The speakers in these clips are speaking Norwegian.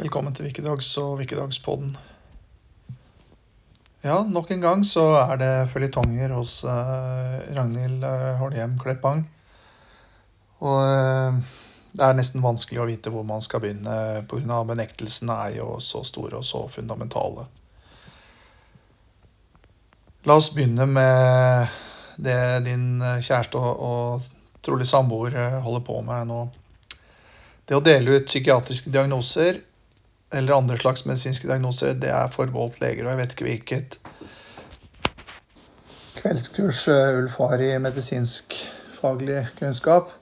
Velkommen til Wikkedags og Wikkedagspodden. Ja, nok en gang så er det føljetonger hos uh, Ragnhild uh, Holhjem Kleppang. Og uh, det er nesten vanskelig å vite hvor man skal begynne, pga. benektelsene er jo så store og så fundamentale. La oss begynne med det din kjæreste og, og trolig samboer holder på med nå. Det å dele ut psykiatriske diagnoser eller andre slags medisinske diagnoser, det er forbeholdt leger. Og jeg vet ikke hvilket kveldskurs eh, Ulf har i medisinsk faglig kunnskap.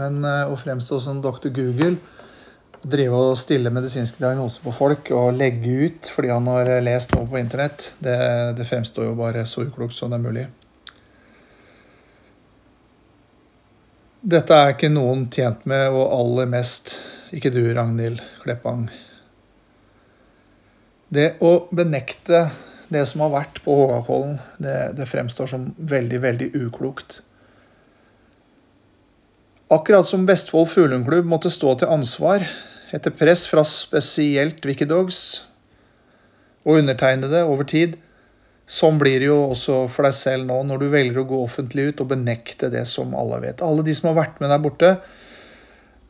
Men eh, å fremstå som doktor Google, drive og stille medisinske diagnoser på folk og legge ut fordi han har lest noe på internett, det, det fremstår jo bare så uklokt som det er mulig. Dette er ikke noen tjent med, og aller mest ikke du, Ragnhild Kleppang. Det å benekte det som har vært på Hågakollen, det, det fremstår som veldig, veldig uklokt. Akkurat som Vestfold Fuglundklubb måtte stå til ansvar etter press fra spesielt Wikidogs og undertegnede over tid, sånn blir det jo også for deg selv nå når du velger å gå offentlig ut og benekte det som alle vet. Alle de som har vært med der borte,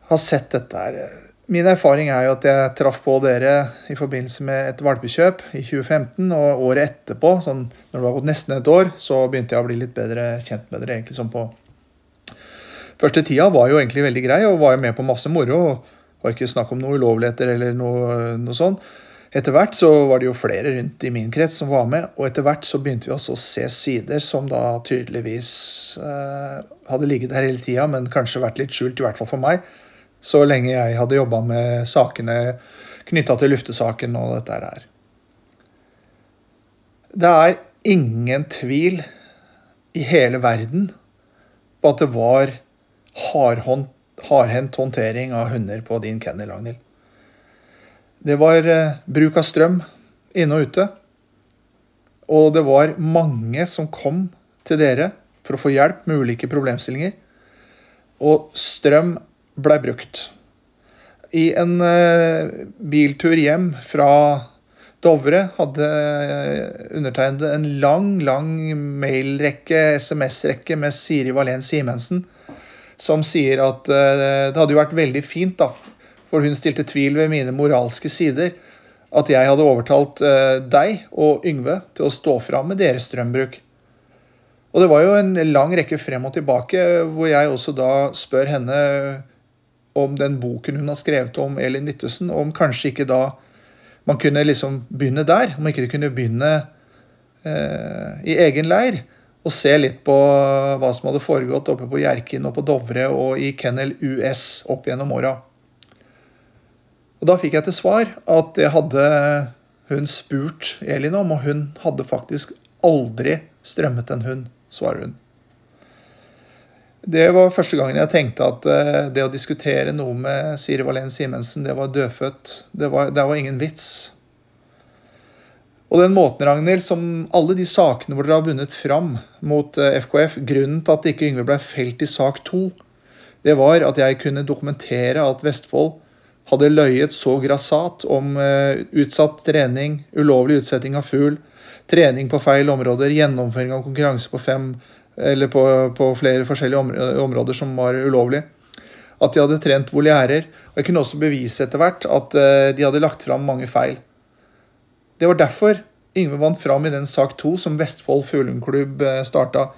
har sett dette her. Min erfaring er jo at jeg traff på dere i forbindelse med et valpekjøp i 2015. Og året etterpå, sånn, når det var gått nesten et år, så begynte jeg å bli litt bedre kjent med dere. egentlig sånn på Første tida var jo egentlig veldig grei og var jo med på masse moro. og var ikke snakk om noe ulovligheter eller noe, noe sånt. Etter hvert så var det jo flere rundt i min krets som var med, og etter hvert så begynte vi også å se sider som da tydeligvis eh, hadde ligget der hele tida, men kanskje vært litt skjult, i hvert fall for meg så lenge jeg hadde jobba med sakene knytta til luftesaken og dette her. Det er ingen tvil i hele verden på at det var hardhendt håndtering av hunder på din kennel, Ragnhild. Det var eh, bruk av strøm inne og ute. Og det var mange som kom til dere for å få hjelp med ulike problemstillinger. Og strøm blei brukt. I en uh, biltur hjem fra Dovre hadde undertegnede en lang, lang mailrekke, SMS-rekke med Siri Valén Simensen, som sier at uh, det hadde jo vært veldig fint, da, for hun stilte tvil ved mine moralske sider, at jeg hadde overtalt uh, deg og Yngve til å stå fram med deres strømbruk. Og det var jo en lang rekke frem og tilbake, hvor jeg også da spør henne om den boken hun har skrevet om Elin Nittussen, om kanskje ikke da man kunne liksom begynne der. Om ikke det kunne begynne eh, i egen leir. Og se litt på hva som hadde foregått oppe på Hjerkinn og på Dovre og i Kennel US opp gjennom åra. Og da fikk jeg til svar at det hadde hun spurt Elin om, og hun hadde faktisk aldri strømmet en hund, svarer hun. Det var første gangen jeg tenkte at eh, det å diskutere noe med Siri Valen Simensen, det var dødfødt. Det var, det var ingen vits. Og den måten, Ragnhild, som alle de sakene hvor dere har vunnet fram mot FKF eh, Grunnen til at ikke Yngve ble felt i sak to, det var at jeg kunne dokumentere at Vestfold hadde løyet så grassat om uh, utsatt trening, ulovlig utsetting av fugl, trening på feil områder, gjennomføring av konkurranse på fem eller på, på flere forskjellige områder som var ulovlig. At de hadde trent voljærer. Og jeg kunne også bevise etter hvert at eh, de hadde lagt fram mange feil. Det var derfor Yngve vant fram i den sak to som Vestfold Fuglehundklubb eh, starta.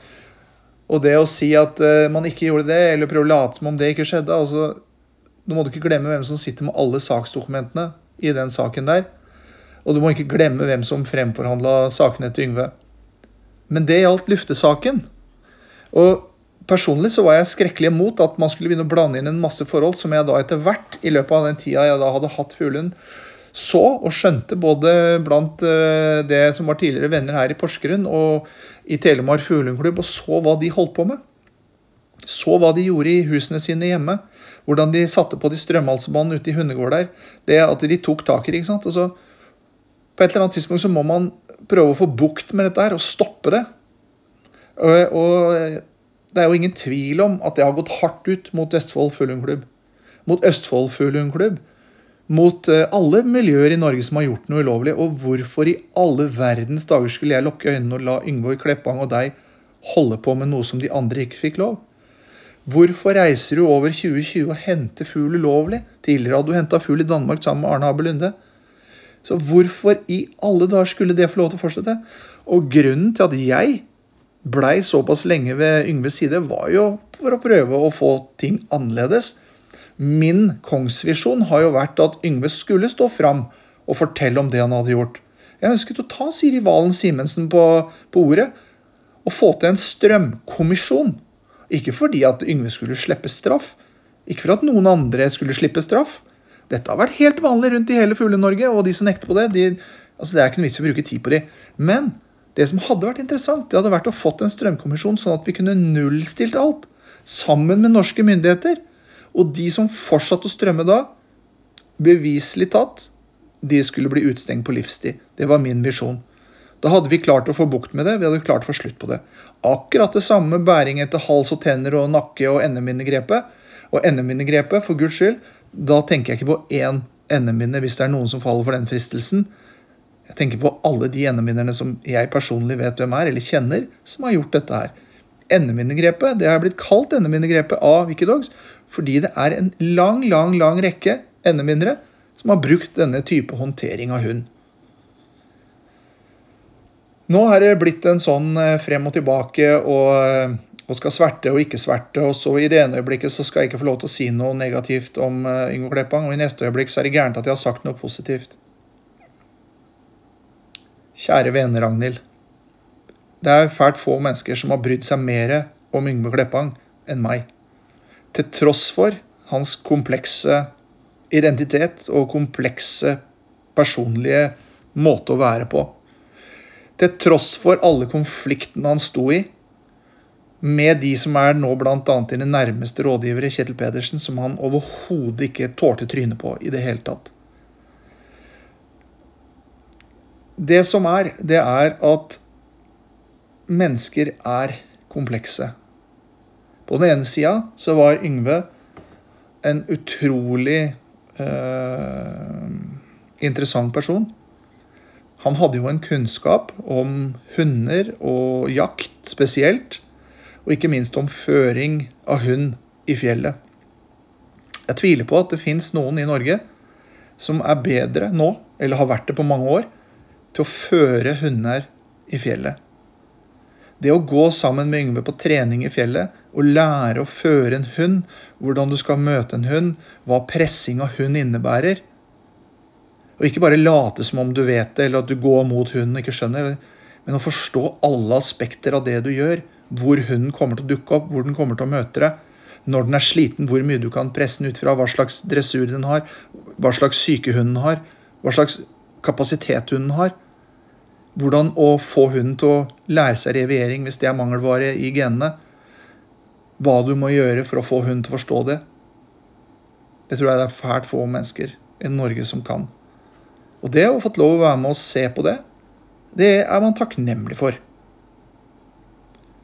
Og det å si at eh, man ikke gjorde det, eller prøve å late som om det ikke skjedde altså, Nå må ikke glemme hvem som sitter med alle saksdokumentene i den saken der. Og du må ikke glemme hvem som fremforhandla sakene til Yngve. Men det gjaldt luftesaken. Og Personlig så var jeg skrekkelig imot at man skulle begynne å blande inn en masse forhold som jeg da etter hvert i løpet av den tida jeg da hadde hatt fuglehund, så og skjønte både blant eh, det som var tidligere venner her i Porsgrunn og i Telemark fuglehundklubb, og så hva de holdt på med. Så hva de gjorde i husene sine hjemme. Hvordan de satte på de strømhalsbånd ute i hundegårder. Det at de tok tak i det. ikke sant? Altså, på et eller annet tidspunkt så må man prøve å få bukt med dette her og stoppe det. Og det er jo ingen tvil om at det har gått hardt ut mot Vestfold Fuglehundklubb. Mot Østfold Fuglehundklubb. mot eh, alle miljøer i Norge som har gjort noe ulovlig. Og hvorfor i alle verdens dager skulle jeg lukke øynene og la Yngvor Kleppang og deg holde på med noe som de andre ikke fikk lov? Hvorfor reiser du over 2020 og henter fugl ulovlig? Tidligere hadde du henta fugl i Danmark sammen med Arne Abel Lunde. Så hvorfor i alle dager skulle det få lov til å fortsette? Og grunnen til at jeg blei såpass lenge ved Yngves side, var jo for å prøve å få ting annerledes. Min kongsvisjon har jo vært at Yngve skulle stå fram og fortelle om det han hadde gjort. Jeg ønsket å ta Siri Valen Simensen på, på ordet og få til en strømkommisjon. Ikke fordi at Yngve skulle slippe straff, ikke for at noen andre skulle slippe straff. Dette har vært helt vanlig rundt i hele Fugle-Norge, og de som nekter på det, de, altså det er ikke noe vits i å bruke tid på de. Men det som hadde vært interessant, det hadde vært å fått en strømkommisjon sånn at vi kunne nullstilt alt. Sammen med norske myndigheter. Og de som fortsatte å strømme da, beviselig tatt, de skulle bli utstengt på livstid. Det var min visjon. Da hadde vi klart å få bukt med det. Vi hadde klart å få slutt på det. Akkurat det samme bæring etter hals og tenner og nakke og NM-minnegrepet. Og NM-minnegrepet, for guds skyld, da tenker jeg ikke på én NM-minne hvis det er noen som faller for den fristelsen. Jeg tenker på alle de NM-minnerne som jeg personlig vet hvem er, eller kjenner, som har gjort dette her. NM-minnegrepet det har blitt kalt NM-minnegrepet av Wikidogs fordi det er en lang, lang, lang rekke NM-vinnere som har brukt denne type håndtering av hund. Nå har det blitt en sånn eh, frem og tilbake og, eh, og, skal sverte og ikke sverte. Og så i det ene øyeblikket så skal jeg ikke få lov til å si noe negativt om uh, Yngve Kleppang, og i neste øyeblikk så er det gærent at jeg har sagt noe positivt. Kjære vene Ragnhild. Det er fælt få mennesker som har brydd seg mer om Yngve Kleppang enn meg. Til tross for hans komplekse identitet og komplekse personlige måte å være på. Til tross for alle konfliktene han sto i med de som er nå bl.a. dine nærmeste rådgivere, Kjetil Pedersen, som han overhodet ikke tålte trynet på i det hele tatt. Det som er, det er at mennesker er komplekse. På den ene sida så var Yngve en utrolig eh, interessant person. Han hadde jo en kunnskap om hunder og jakt spesielt, og ikke minst om føring av hund i fjellet. Jeg tviler på at det fins noen i Norge som er bedre nå, eller har vært det på mange år, til å føre hunder i fjellet. Det å gå sammen med Yngve på trening i fjellet og lære å føre en hund, hvordan du skal møte en hund, hva pressing av hund innebærer, og ikke bare late som om du vet det, eller at du går mot hunden og ikke skjønner. Men å forstå alle aspekter av det du gjør. Hvor hunden kommer til å dukke opp, hvor den kommer til å møte deg. Når den er sliten, hvor mye du kan presse den ut fra, hva slags dressur den har, hva slags syke hunden har, hva slags kapasitet hunden har. Hvordan å få hunden til å lære seg reviering hvis det er mangelvare i genene. Hva du må gjøre for å få hunden til å forstå det. Det tror jeg det er fælt få mennesker i Norge som kan. Og det å ha fått lov å være med og se på det, det er man takknemlig for.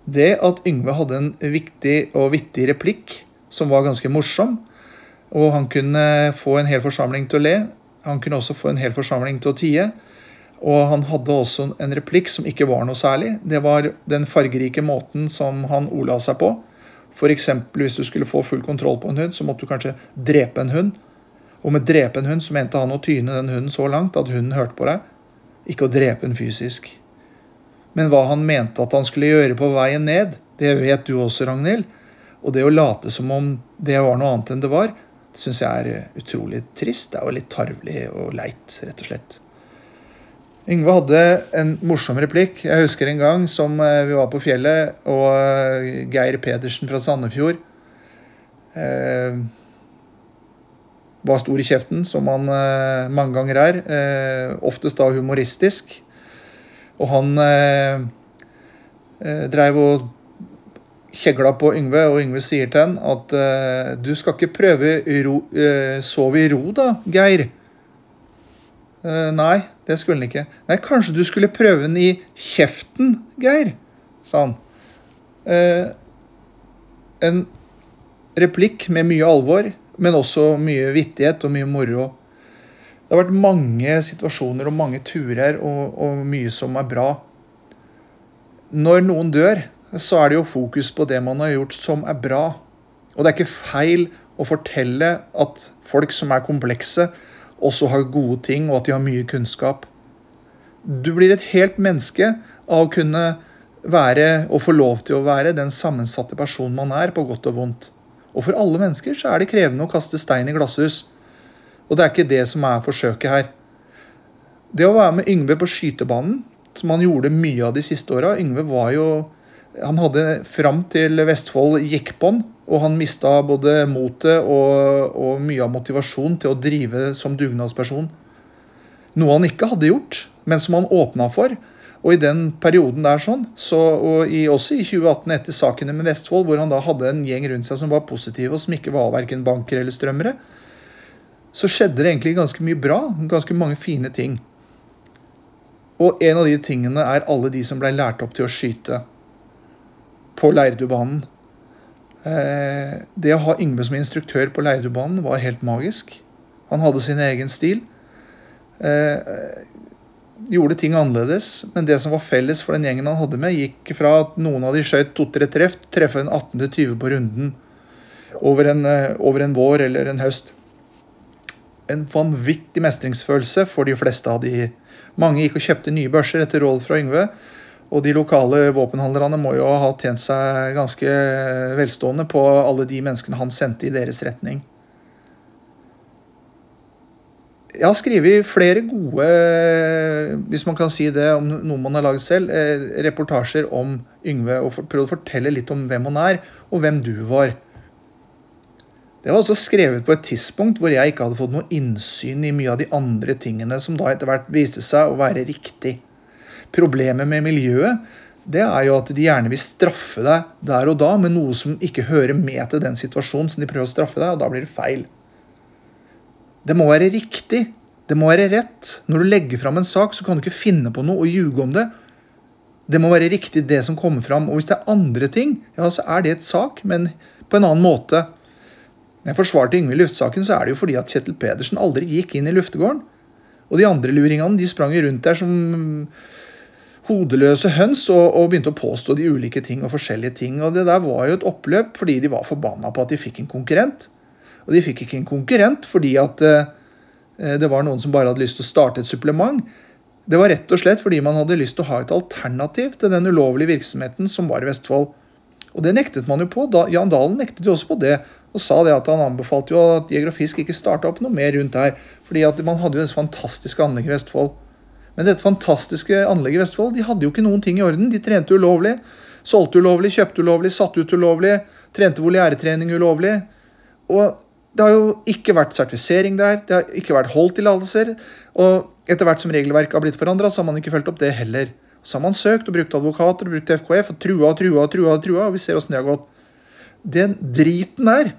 Det at Yngve hadde en viktig og vittig replikk som var ganske morsom, og han kunne få en hel forsamling til å le, han kunne også få en hel forsamling til å tie, og han hadde også en replikk som ikke var noe særlig. Det var den fargerike måten som han ola seg på. F.eks. hvis du skulle få full kontroll på en hund, så måtte du kanskje drepe en hund. Og med 'drepe en hund' så mente han å tyne den hunden så langt at hunden hørte på deg, ikke å drepe den fysisk. Men hva han mente at han skulle gjøre på veien ned, det vet du også, Ragnhild. Og det å late som om det var noe annet enn det var, det syns jeg er utrolig trist. Det er jo litt tarvelig og leit, rett og slett. Yngve hadde en morsom replikk. Jeg husker en gang som eh, vi var på fjellet, og eh, Geir Pedersen fra Sandefjord eh, var stor i kjeften, som han eh, mange ganger er. Eh, oftest da humoristisk. Og han eh, eh, dreiv og kjegla på Yngve, og Yngve sier til han at uh, du skal ikke prøve ro, uh, sove i ro, da, Geir. Uh, nei, det skulle han ikke. Nei, kanskje du skulle prøve den i kjeften, Geir, sa han. en replikk med mye alvor men også mye vittighet og mye moro. Det har vært mange situasjoner og mange turer og, og mye som er bra. Når noen dør, så er det jo fokus på det man har gjort som er bra. Og det er ikke feil å fortelle at folk som er komplekse, også har gode ting, og at de har mye kunnskap. Du blir et helt menneske av å kunne være, og få lov til å være, den sammensatte personen man er, på godt og vondt. Og for alle mennesker så er det krevende å kaste stein i glasshus. Og det er ikke det som er forsøket her. Det å være med Yngve på skytebanen, som han gjorde mye av de siste åra Yngve var jo Han hadde fram til Vestfold gikk på han, og han mista både motet og, og mye av motivasjon til å drive som dugnadsperson. Noe han ikke hadde gjort, men som han åpna for. Og i den perioden der sånn, så, og i, også i 2018 etter sakene med Vestfold, hvor han da hadde en gjeng rundt seg som var positive, og som ikke var verken banker eller strømmere, så skjedde det egentlig ganske mye bra. Ganske mange fine ting. Og en av de tingene er alle de som ble lært opp til å skyte på Leirdubanen. Eh, det å ha Yngve som instruktør på Leirdubanen var helt magisk. Han hadde sin egen stil. Eh, gjorde ting annerledes, men det som var felles for den gjengen han hadde med, gikk fra at noen av de skjøt to-tre treff, treffe en 18.-20 på runden over en, eh, over en, vår eller en høst. En vanvittig mestringsfølelse for de fleste av de. Mange gikk og kjøpte nye børser etter råd fra Yngve. Og de lokale våpenhandlerne må jo ha tjent seg ganske velstående på alle de menneskene han sendte i deres retning. Jeg har skrevet flere gode, hvis man kan si det om noe man har laget selv, eh, reportasjer om Yngve og prøvd å fortelle litt om hvem han er, og hvem du var. Det var også skrevet på et tidspunkt hvor jeg ikke hadde fått noe innsyn i mye av de andre tingene som da etter hvert viste seg å være riktig. Problemet med miljøet det er jo at de gjerne vil straffe deg der og da med noe som ikke hører med til den situasjonen som de prøver å straffe deg, og da blir det feil. Det må være riktig. Det må være rett. Når du legger fram en sak, så kan du ikke finne på noe og ljuge om det. Det må være riktig, det som kommer fram. Og hvis det er andre ting, ja, så er det et sak, men på en annen måte. Når jeg forsvarte Yngve luftsaken, så er det jo fordi at Kjetil Pedersen aldri gikk inn i luftegården. Og de andre luringene de sprang rundt der som hodeløse høns og, og, begynte å påstå de ulike ting og forskjellige ting. Og det der var jo et oppløp fordi de var forbanna på at de fikk en konkurrent. Og de fikk ikke en konkurrent fordi at eh, det var noen som bare hadde lyst til å starte et supplement. Det var rett og slett fordi man hadde lyst til å ha et alternativ til den ulovlige virksomheten som var i Vestfold. Og det nektet man jo på. Da, Jan Dalen nektet jo også på det. Og sa det at han anbefalte jo at Jeger og Fisk ikke starta opp noe mer rundt her. fordi at man hadde jo disse fantastiske anlegget i Vestfold. Men dette fantastiske anlegget i Vestfold de hadde jo ikke noen ting i orden. De trente ulovlig, solgte ulovlig, kjøpte ulovlig, satte ut ulovlig, trente voliæretrening ulovlig. Og det har jo ikke vært sertifisering der, det har ikke vært holdtillatelser. Og etter hvert som regelverket har blitt forandra, har man ikke fulgt opp det heller. Så har man søkt og brukt advokater og brukt FKF og trua og trua og trua, og trua, og vi ser åssen det har gått. Den driten der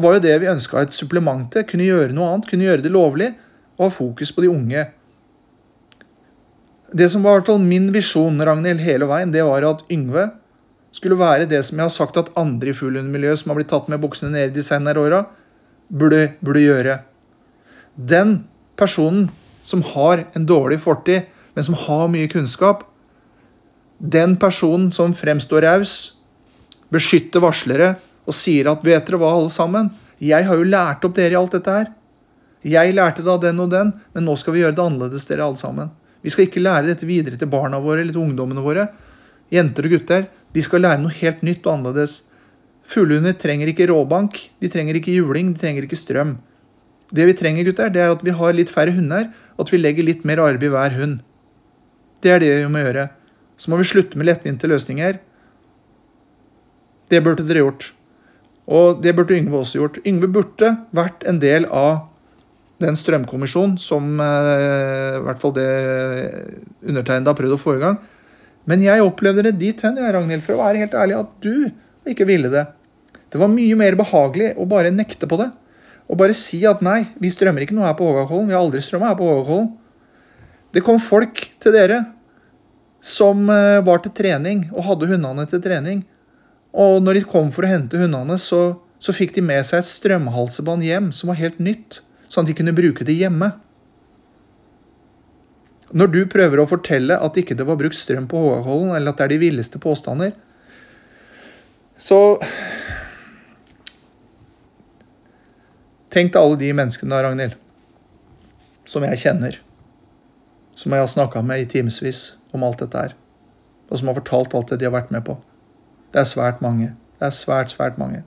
var jo det vi ønska et supplement til. Kunne gjøre noe annet, kunne gjøre det lovlig og ha fokus på de unge. Det som var i hvert fall min visjon Ragnhild, hele veien, det var at Yngve skulle være det som jeg har sagt at andre i fuglehundmiljøet som har blitt tatt med buksene nede de senere åra, burde, burde gjøre. Den personen som har en dårlig fortid, men som har mye kunnskap, den personen som fremstår raus, beskytter varslere og sier at 'vet dere hva, alle sammen', jeg har jo lært opp dere i alt dette her. Jeg lærte da den og den, men nå skal vi gjøre det annerledes, dere alle sammen. Vi skal ikke lære dette videre til barna våre eller til ungdommene våre. Jenter og gutter. De skal lære noe helt nytt og annerledes. Fuglehunder trenger ikke råbank, de trenger ikke juling, de trenger ikke strøm. Det vi trenger, gutter, det er at vi har litt færre hunder, og at vi legger litt mer arbeid i hver hund. Det er det vi må gjøre. Så må vi slutte med lettvinte løsninger. Det burde dere gjort. Og det burde Yngve også gjort. Yngve burde vært en del av den strømkommisjonen som eh, i hvert fall det undertegnede har prøvd å få i gang. Men jeg opplevde det dit hen, Ragnhild, for å være helt ærlig, at du ikke ville det. Det var mye mer behagelig å bare nekte på det. Og bare si at nei, vi strømmer ikke noe her på Hågakhollen. Vi har aldri strømma her på Hågakhollen. Det kom folk til dere som eh, var til trening og hadde hundene til trening. Og når de kom for å hente hundene, så, så fikk de med seg et strømhalsebånd hjem som var helt nytt, sånn at de kunne bruke det hjemme. Når du prøver å fortelle at ikke det var brukt strøm på Hågakollen, eller at det er de villeste påstander, så Tenk til alle de menneskene, Ragnhild, som jeg kjenner. Som jeg har snakka med i timevis om alt dette her. Og som har fortalt alt det de har vært med på. Det er svært mange. Det er svært, svært mange.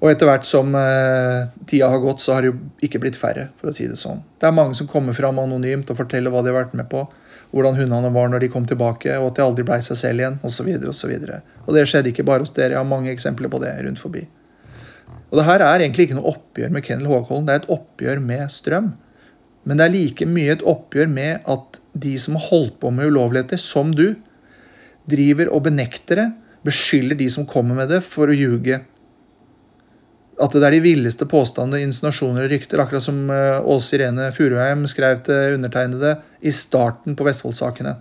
Og etter hvert som eh, tida har gått, så har det jo ikke blitt færre. for å si Det sånn. Det er mange som kommer fram anonymt og forteller hva de har vært med på. Hvordan hundene var når de kom tilbake, og at de aldri blei seg selv igjen. Og, så videre, og, så og det skjedde ikke bare hos dere. Jeg har mange eksempler på det rundt forbi. Og det her er egentlig ikke noe oppgjør med Kennel Håkollen, det er et oppgjør med strøm. Men det er like mye et oppgjør med at de som har holdt på med ulovligheter, som du, driver og benekter det, beskylder de som kommer med det, for å ljuge at det er de villeste påstander, insinuasjoner og rykter, akkurat som eh, Åse Irene Furuheim skrev til undertegnede i starten på Vestfold-sakene.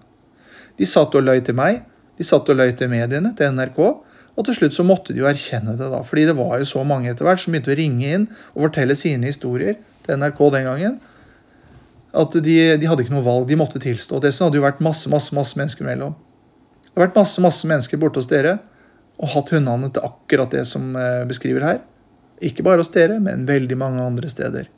De satt og løy til meg, de satt og løy til mediene, til NRK. Og til slutt så måtte de jo erkjenne det, da. Fordi det var jo så mange etter hvert som begynte å ringe inn og fortelle sine historier til NRK den gangen. At de, de hadde ikke noe valg. De måtte tilstå. Det hadde jo vært masse masse, masse mennesker mellom. Det har vært masse masse mennesker borte hos dere og hatt hundene til akkurat det som eh, beskriver her. Ikke bare hos dere, men veldig mange andre steder.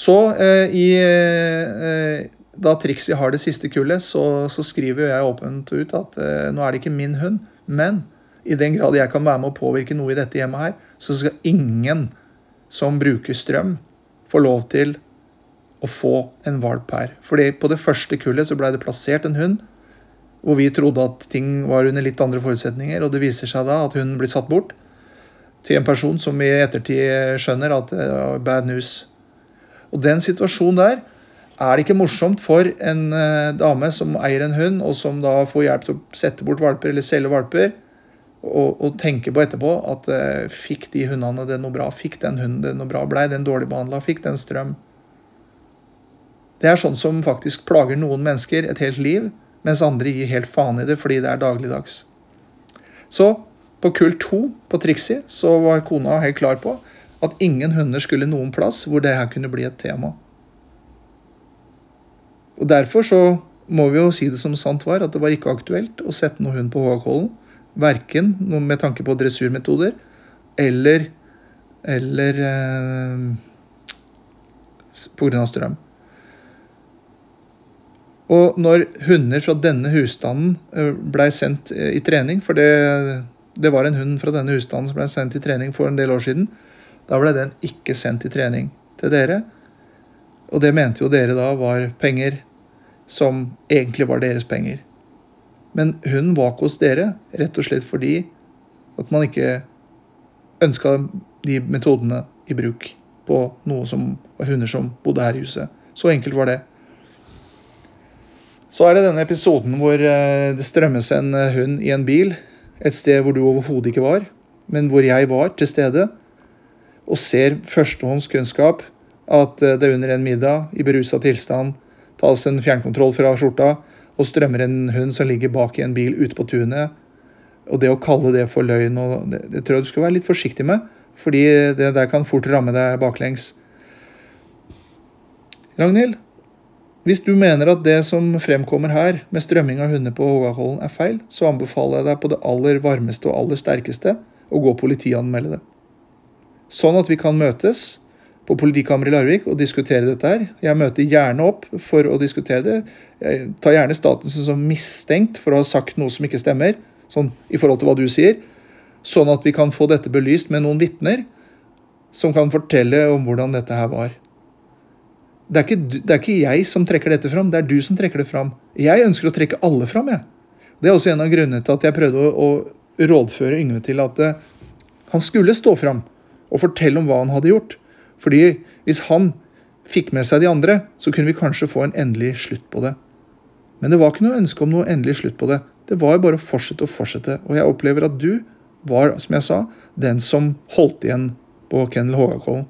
Så eh, i eh, Da Trixie har det siste kullet, så, så skriver jeg åpent ut at eh, nå er det ikke min hund, men i den grad jeg kan være med å påvirke noe i dette hjemmet her, så skal ingen som bruker strøm, få lov til å få en valp her. Fordi på det første kullet så blei det plassert en hund hvor vi trodde at ting var under litt andre forutsetninger, og det viser seg da at hunden blir satt bort til en person som i ettertid skjønner at det er bad news. Og den situasjonen der er det ikke morsomt for en uh, dame som eier en hund, og som da får hjelp til å sette bort valper eller selge valper, og, og tenke på etterpå at uh, fikk de hundene det noe bra? Fikk den hunden det noe bra? Blei den dårlig behandla? Fikk den strøm? Det er sånn som faktisk plager noen mennesker et helt liv, mens andre gir helt faen i det fordi det er dagligdags. Så på kull to på Trixie så var kona helt klar på at ingen hunder skulle noen plass hvor det her kunne bli et tema. Og Derfor så må vi jo si det som sant var, at det var ikke aktuelt å sette noen hund på Hågkollen. Verken med tanke på dressurmetoder eller, eller eh, pga. strøm. Og når hunder fra denne husstanden eh, blei sendt eh, i trening, for det det var en hund fra denne husstanden som ble sendt til trening for en del år siden. Da ble den ikke sendt til trening til dere. Og det mente jo dere da var penger som egentlig var deres penger. Men hunden var ikke hos dere rett og slett fordi at man ikke ønska de metodene i bruk på noe som var hunder som bodde her i huset. Så enkelt var det. Så er det denne episoden hvor eh, det strømmes en eh, hund i en bil et sted hvor du overhodet ikke var, men hvor jeg var til stede, og ser førstehåndskunnskap at eh, det under en middag i berusa tilstand tas en fjernkontroll fra skjorta og strømmer en hund som ligger bak i en bil ute på tunet. Og det å kalle det for løgn, det, det tror jeg du skal være litt forsiktig med. Fordi det der kan fort ramme deg baklengs. Ragnhild, hvis du mener at det som fremkommer her, med strømming av hunder på Hågakollen er feil, så anbefaler jeg deg på det aller varmeste og aller sterkeste å gå og politianmelde det. Sånn at vi kan møtes på politikammeret i Larvik og diskutere dette her. Jeg møter gjerne opp for å diskutere det. Jeg tar gjerne statusen som mistenkt for å ha sagt noe som ikke stemmer, sånn i forhold til hva du sier. Sånn at vi kan få dette belyst med noen vitner som kan fortelle om hvordan dette her var det er, ikke, det er, ikke, jeg som trekker dette fram, det er du som trekker det fram. Jeg ønsker å trekke alle fram. Jeg. Det er også en av grunnene til at jeg prøvde å, å rådføre Yngve til at uh, han skulle stå fram og fortelle om hva han hadde gjort. Fordi hvis han fikk med seg de andre, så kunne vi kanskje få en endelig slutt på det. Men det var ikke noe ønske om noe endelig slutt på det. Det var bare å fortsette og fortsette. Og jeg opplever at du var, som jeg sa, den som holdt igjen på Kennel Hågakollen.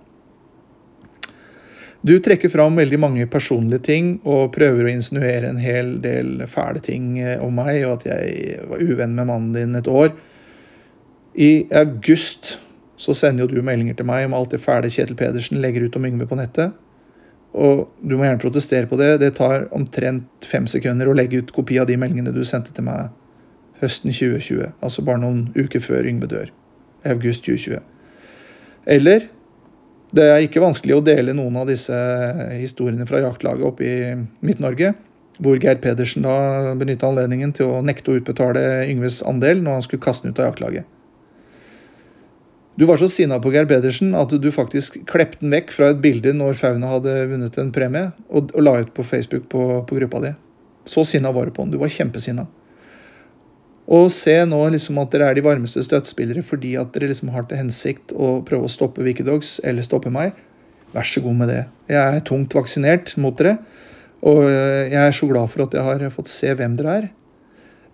Du trekker fram veldig mange personlige ting og prøver å insinuere en hel del fæle ting eh, om meg, og at jeg var uvenn med mannen din et år. I august så sender jo du meldinger til meg om alt det fæle Kjetil Pedersen legger ut om Yngve på nettet. og du må gjerne protestere på det. Det tar omtrent fem sekunder å legge ut kopi av de meldingene du sendte til meg høsten 2020. Altså bare noen uker før Yngve dør. August 2020. Eller det er ikke vanskelig å dele noen av disse historiene fra jaktlaget oppe i Midt-Norge, hvor Geir Pedersen da benytta anledningen til å nekte å utbetale Yngves andel når han skulle kaste den ut av jaktlaget. Du var så sinna på Geir Pedersen at du faktisk klepte den vekk fra et bilde når Fauna hadde vunnet en premie, og la ut på Facebook på, på gruppa di. Så sinna var du på han. Du var kjempesinna. Og se nå liksom at dere er de varmeste støttespillere fordi at dere liksom har til hensikt å prøve å stoppe Wikidogs eller stoppe meg. Vær så god med det. Jeg er tungt vaksinert mot dere. Og eh, jeg er så glad for at jeg har fått se hvem dere er.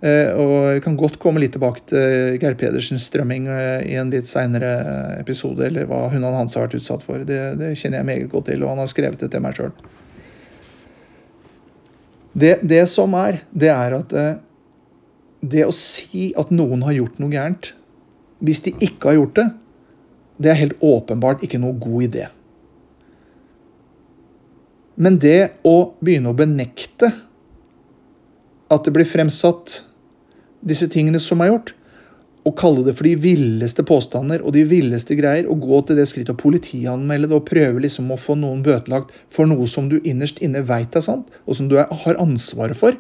Eh, og jeg kan godt komme litt tilbake til Geir Pedersens strømming eh, i en litt seinere episode, eller hva hun og Hans har vært utsatt for. Det, det, kjenner jeg meget godt til, og han har skrevet det til meg sjøl. Det, det, som er, det er at det å si at noen har gjort noe gærent, hvis de ikke har gjort det, det er helt åpenbart ikke noe god idé. Men det å begynne å benekte at det blir fremsatt disse tingene som er gjort, og kalle det for de villeste påstander og de villeste greier, og gå til det skrittet å politianmelde det og prøve liksom å få noen bøtelagt for noe som du innerst inne veit er sant, og som du har ansvaret for,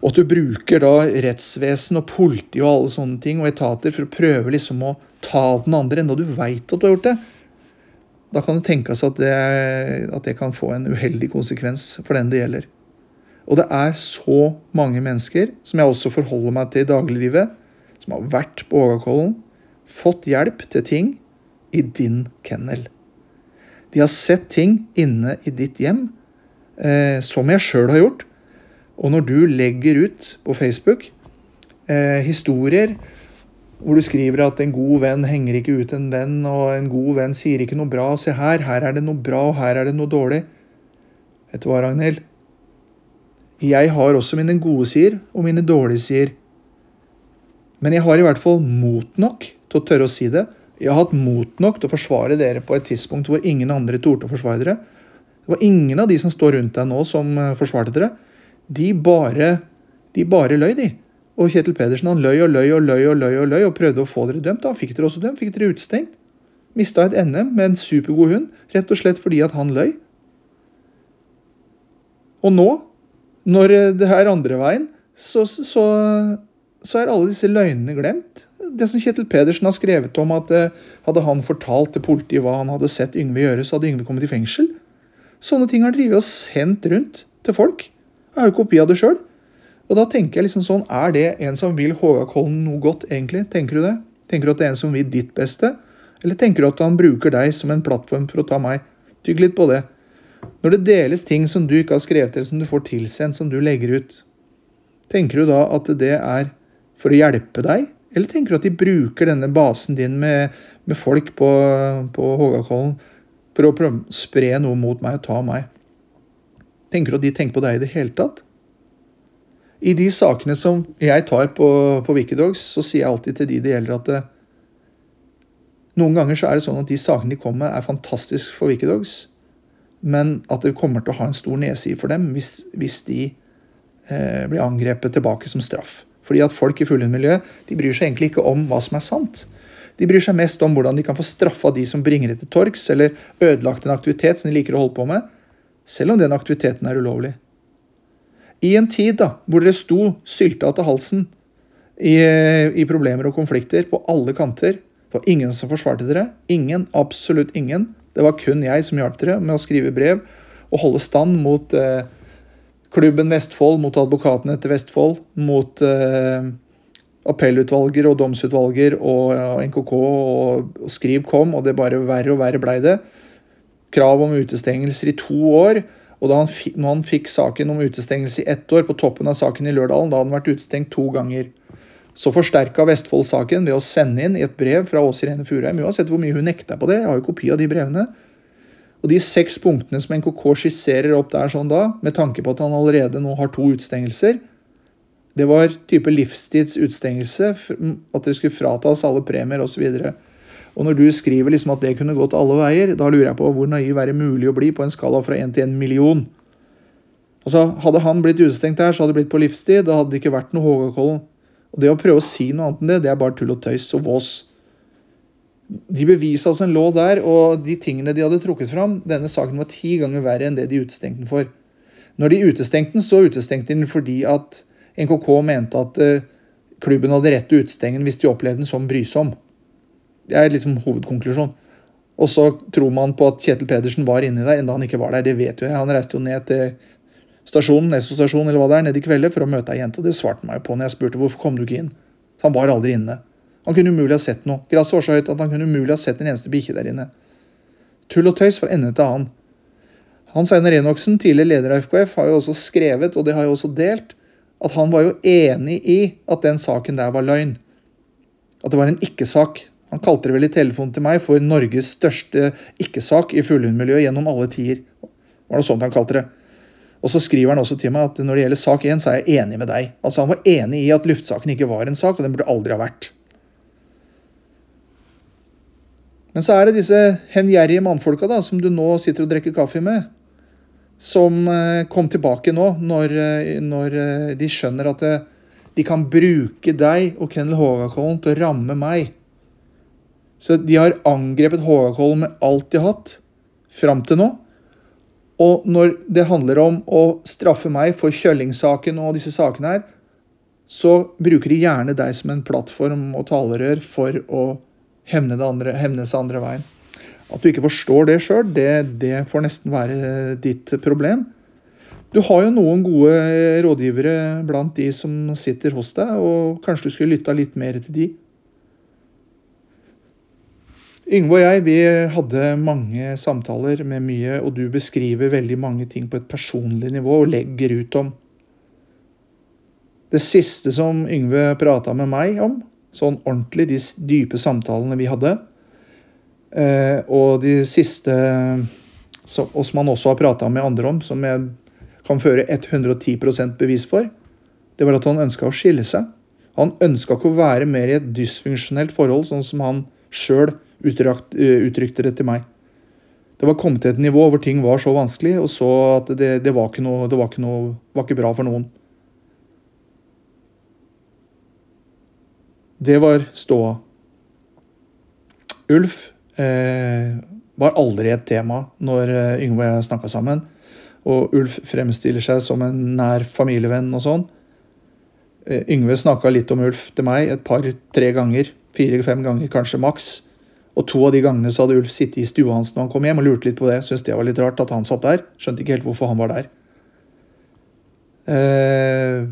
og at du bruker da rettsvesen og politi og alle sånne ting og etater for å prøve liksom å ta den andre, enda du veit at du har gjort det. Da kan det tenkes at det, at det kan få en uheldig konsekvens for den det gjelder. Og det er så mange mennesker, som jeg også forholder meg til i dagliglivet, som har vært på Ågakollen, fått hjelp til ting i din kennel. De har sett ting inne i ditt hjem, eh, som jeg sjøl har gjort, og når du legger ut på Facebook eh, historier hvor du skriver at en god venn henger ikke ut en venn, og en god venn sier ikke noe bra. og Se her, her er det noe bra, og her er det noe dårlig. Vet du hva, Ragnhild? Jeg har også mine gode sider og mine dårlige sider. Men jeg har i hvert fall mot nok til å tørre å si det. Jeg har hatt mot nok til å forsvare dere på et tidspunkt hvor ingen andre torde å forsvare dere. Det var ingen av de som står rundt deg nå, som eh, forsvarte dere de bare, de bare løy, de. Og Kjetil Pedersen han løy og løy og løy og løy og løy og prøvde å få dere dømt. Da fikk dere også dømt, fikk dere utstengt. Mista et NM med en supergod hund, rett og slett fordi at han løy. Og nå, når det er andre veien, så, så, så er alle disse løgnene glemt. Det som Kjetil Pedersen har skrevet om at eh, hadde han fortalt til politiet hva han hadde sett Yngve gjøre, så hadde Yngve kommet i fengsel. Sånne ting har han drevet og sendt rundt til folk. Jeg har jo kopi av det sjøl. Og da tenker jeg liksom sånn, Er det en som vil Hågakollen noe godt, egentlig? Tenker du det? Tenker du at det er en som vil ditt beste? Eller tenker du at han bruker deg som en plattform for å ta meg? Tygg litt på det. Når det deles ting som du ikke har skrevet, eller som du får tilsendt, som du legger ut, tenker du da at det er for å hjelpe deg? Eller tenker du at de bruker denne basen din med, med folk på, på Hågakollen for å spre noe mot meg og ta meg? Tenker du at de tenker på deg i det hele tatt? I de sakene som jeg tar på, på Wikidogs, så sier jeg alltid til de det gjelder, at det, eh, noen ganger så er det sånn at de sakene de kommer med, er fantastisk for Wikidogs, men at det kommer til å ha en stor nedside for dem hvis, hvis de eh, blir angrepet tilbake som straff. Fordi at folk i fuglehundmiljøet bryr seg egentlig ikke om hva som er sant. De bryr seg mest om hvordan de kan få straffa de som bringer det til torgs, eller ødelagt en aktivitet som de liker å holde på med, selv om den aktiviteten er ulovlig. I en tid da, hvor dere sto sylta til halsen i, i, problemer og konflikter på alle kanter Det var ingen som forsvarte dere. Ingen, absolutt ingen. Det var kun jeg som hjalp dere med å skrive brev og holde stand mot eh, klubben Vestfold, mot advokatene til Vestfold, mot eh, appellutvalger og domsutvalger og, og NKK og, og Skriv kom, og det bare verre og verre blei det krav om utestengelser i to år. Og da han, når han fikk saken om utestengelse i ett år, på toppen av saken i Lørdalen, da hadde han vært utestengt to ganger. Så forsterka Vestfold saken ved å sende inn i et brev fra Åse Irene Furheim. Uansett hvor mye hun nekta på det, jeg har jo kopi av de brevene. Og de seks punktene som NKK skisserer opp der sånn da, med tanke på at han allerede nå har to utestengelser, det var type livstids utestengelse, at det skulle fratas alle premier osv. Og når du skriver liksom at det kunne gått alle veier, da lurer jeg på hvor naiv er det mulig å bli på en skala fra 1 til 1 million? Altså, Hadde han blitt utestengt der, så hadde det blitt på livstid. Da hadde det ikke vært noe Hågakollen. Og det å prøve å si noe annet enn det, det er bare tull og tøys og vås. De bevisa en lå der, og de tingene de hadde trukket fram Denne saken var ti ganger verre enn det de utestengte den for. Når de utestengte den, så utestengte de den fordi at NKK mente at uh, klubben hadde rett til å utestenge den hvis de opplevde den som brysom. Det er liksom hovedkonklusjon. Og så tror man på at Kjetil Pedersen var inni der, enda han ikke var der. Det vet jo jeg. Han reiste jo ned til stasjonen, Nesso stasjon eller hva det er, ned i kvelder for å møte ei jente. Det svarte han meg på når jeg spurte hvorfor kom du ikke inn. Så han var aldri inne. Han kunne umulig ha sett noe. Gresset var så høyt at han kunne umulig ha sett en eneste bikkje der inne. Tull og tøys fra ende til annen. Hans Einar Enoksen, tidligere leder av FKF, har jo også skrevet, og det har jo også delt, at han var jo enig i at den saken der var løgn. At det var en ikke-sak. Han kalte det vel i telefonen til meg for Norges største ikke-sak i fuglehundmiljøet gjennom alle tider. Var det sånt han kalte det. Og så skriver han også til meg at når det gjelder sak 1, så er jeg enig med deg. Altså Han var enig i at luftsaken ikke var en sak, og den burde aldri ha vært. Men så er det disse hevngjerrige mannfolka da, som du nå sitter og drikker kaffe med, som eh, kom tilbake nå, når, eh, når eh, de skjønner at de kan bruke deg og Kennel Hågakollen til å ramme meg. Så de har angrepet Hågakollen med alt de har hatt fram til nå. Og når det handler om å straffe meg for Kjølling-saken og disse sakene her, så bruker de gjerne deg som en plattform og talerør for å hevne, andre, andre veien. At du ikke forstår det sjøl, det, det, får nesten være ditt problem. Du har jo noen gode rådgivere blant de som sitter hos deg, og kanskje du skulle lytta litt mer til de. Yngve og jeg vi hadde mange samtaler med mye, og du beskriver veldig mange ting på et personlig nivå og legger ut om. Det siste som Yngve prata med meg om, sånn ordentlig, de dype samtalene vi hadde, eh, og de siste som han også har prata med andre om, som jeg kan føre 110% bevis for, det var at han ønska å skille seg. Han ønska ikke å være mer i et dysfunksjonelt forhold, sånn som han sjøl uttrykte det til meg. Det var kommet til et nivå hvor ting var så vanskelig, og så at det, det, var, ikke noe, det var, ikke noe, var ikke bra for noen. Det var ståa. Ulf eh, var aldri et tema når eh, Yngve og jeg snakka sammen. Og Ulf fremstiller seg som en nær familievenn og sånn. Eh, Yngve snakka litt om Ulf til meg et par-tre ganger. Fire-fem ganger kanskje maks. Og to av de gangene så hadde Ulf sittet i stua hans når han kom hjem og lurte litt på det. Syntes det var litt rart at han satt der. Skjønte ikke helt hvorfor han var der. Eh,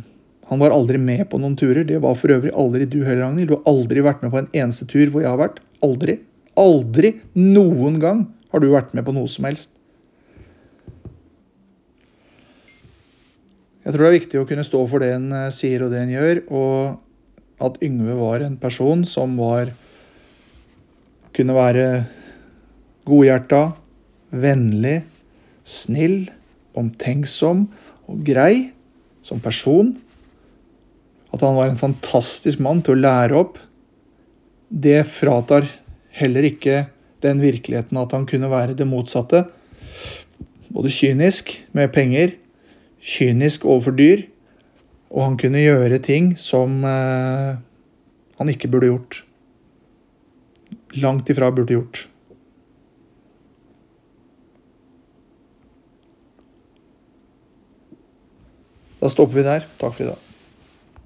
han var aldri med på noen turer. Det var for øvrig aldri du heller, Ragnhild. Du har aldri vært med på en eneste tur hvor jeg har vært. Aldri. Aldri noen gang har du vært med på noe som helst. Jeg tror det er viktig å kunne stå for det en eh, sier og det en gjør, og at Yngve var en person som var kunne være godhjerta, vennlig, snill, omtenksom og grei som person. At han var en fantastisk mann til å lære opp. Det fratar heller ikke den virkeligheten at han kunne være det motsatte. Både kynisk med penger, kynisk overfor dyr, og han kunne gjøre ting som eh, han ikke burde gjort langt ifra burde gjort. Da stopper vi der. Takk for i dag.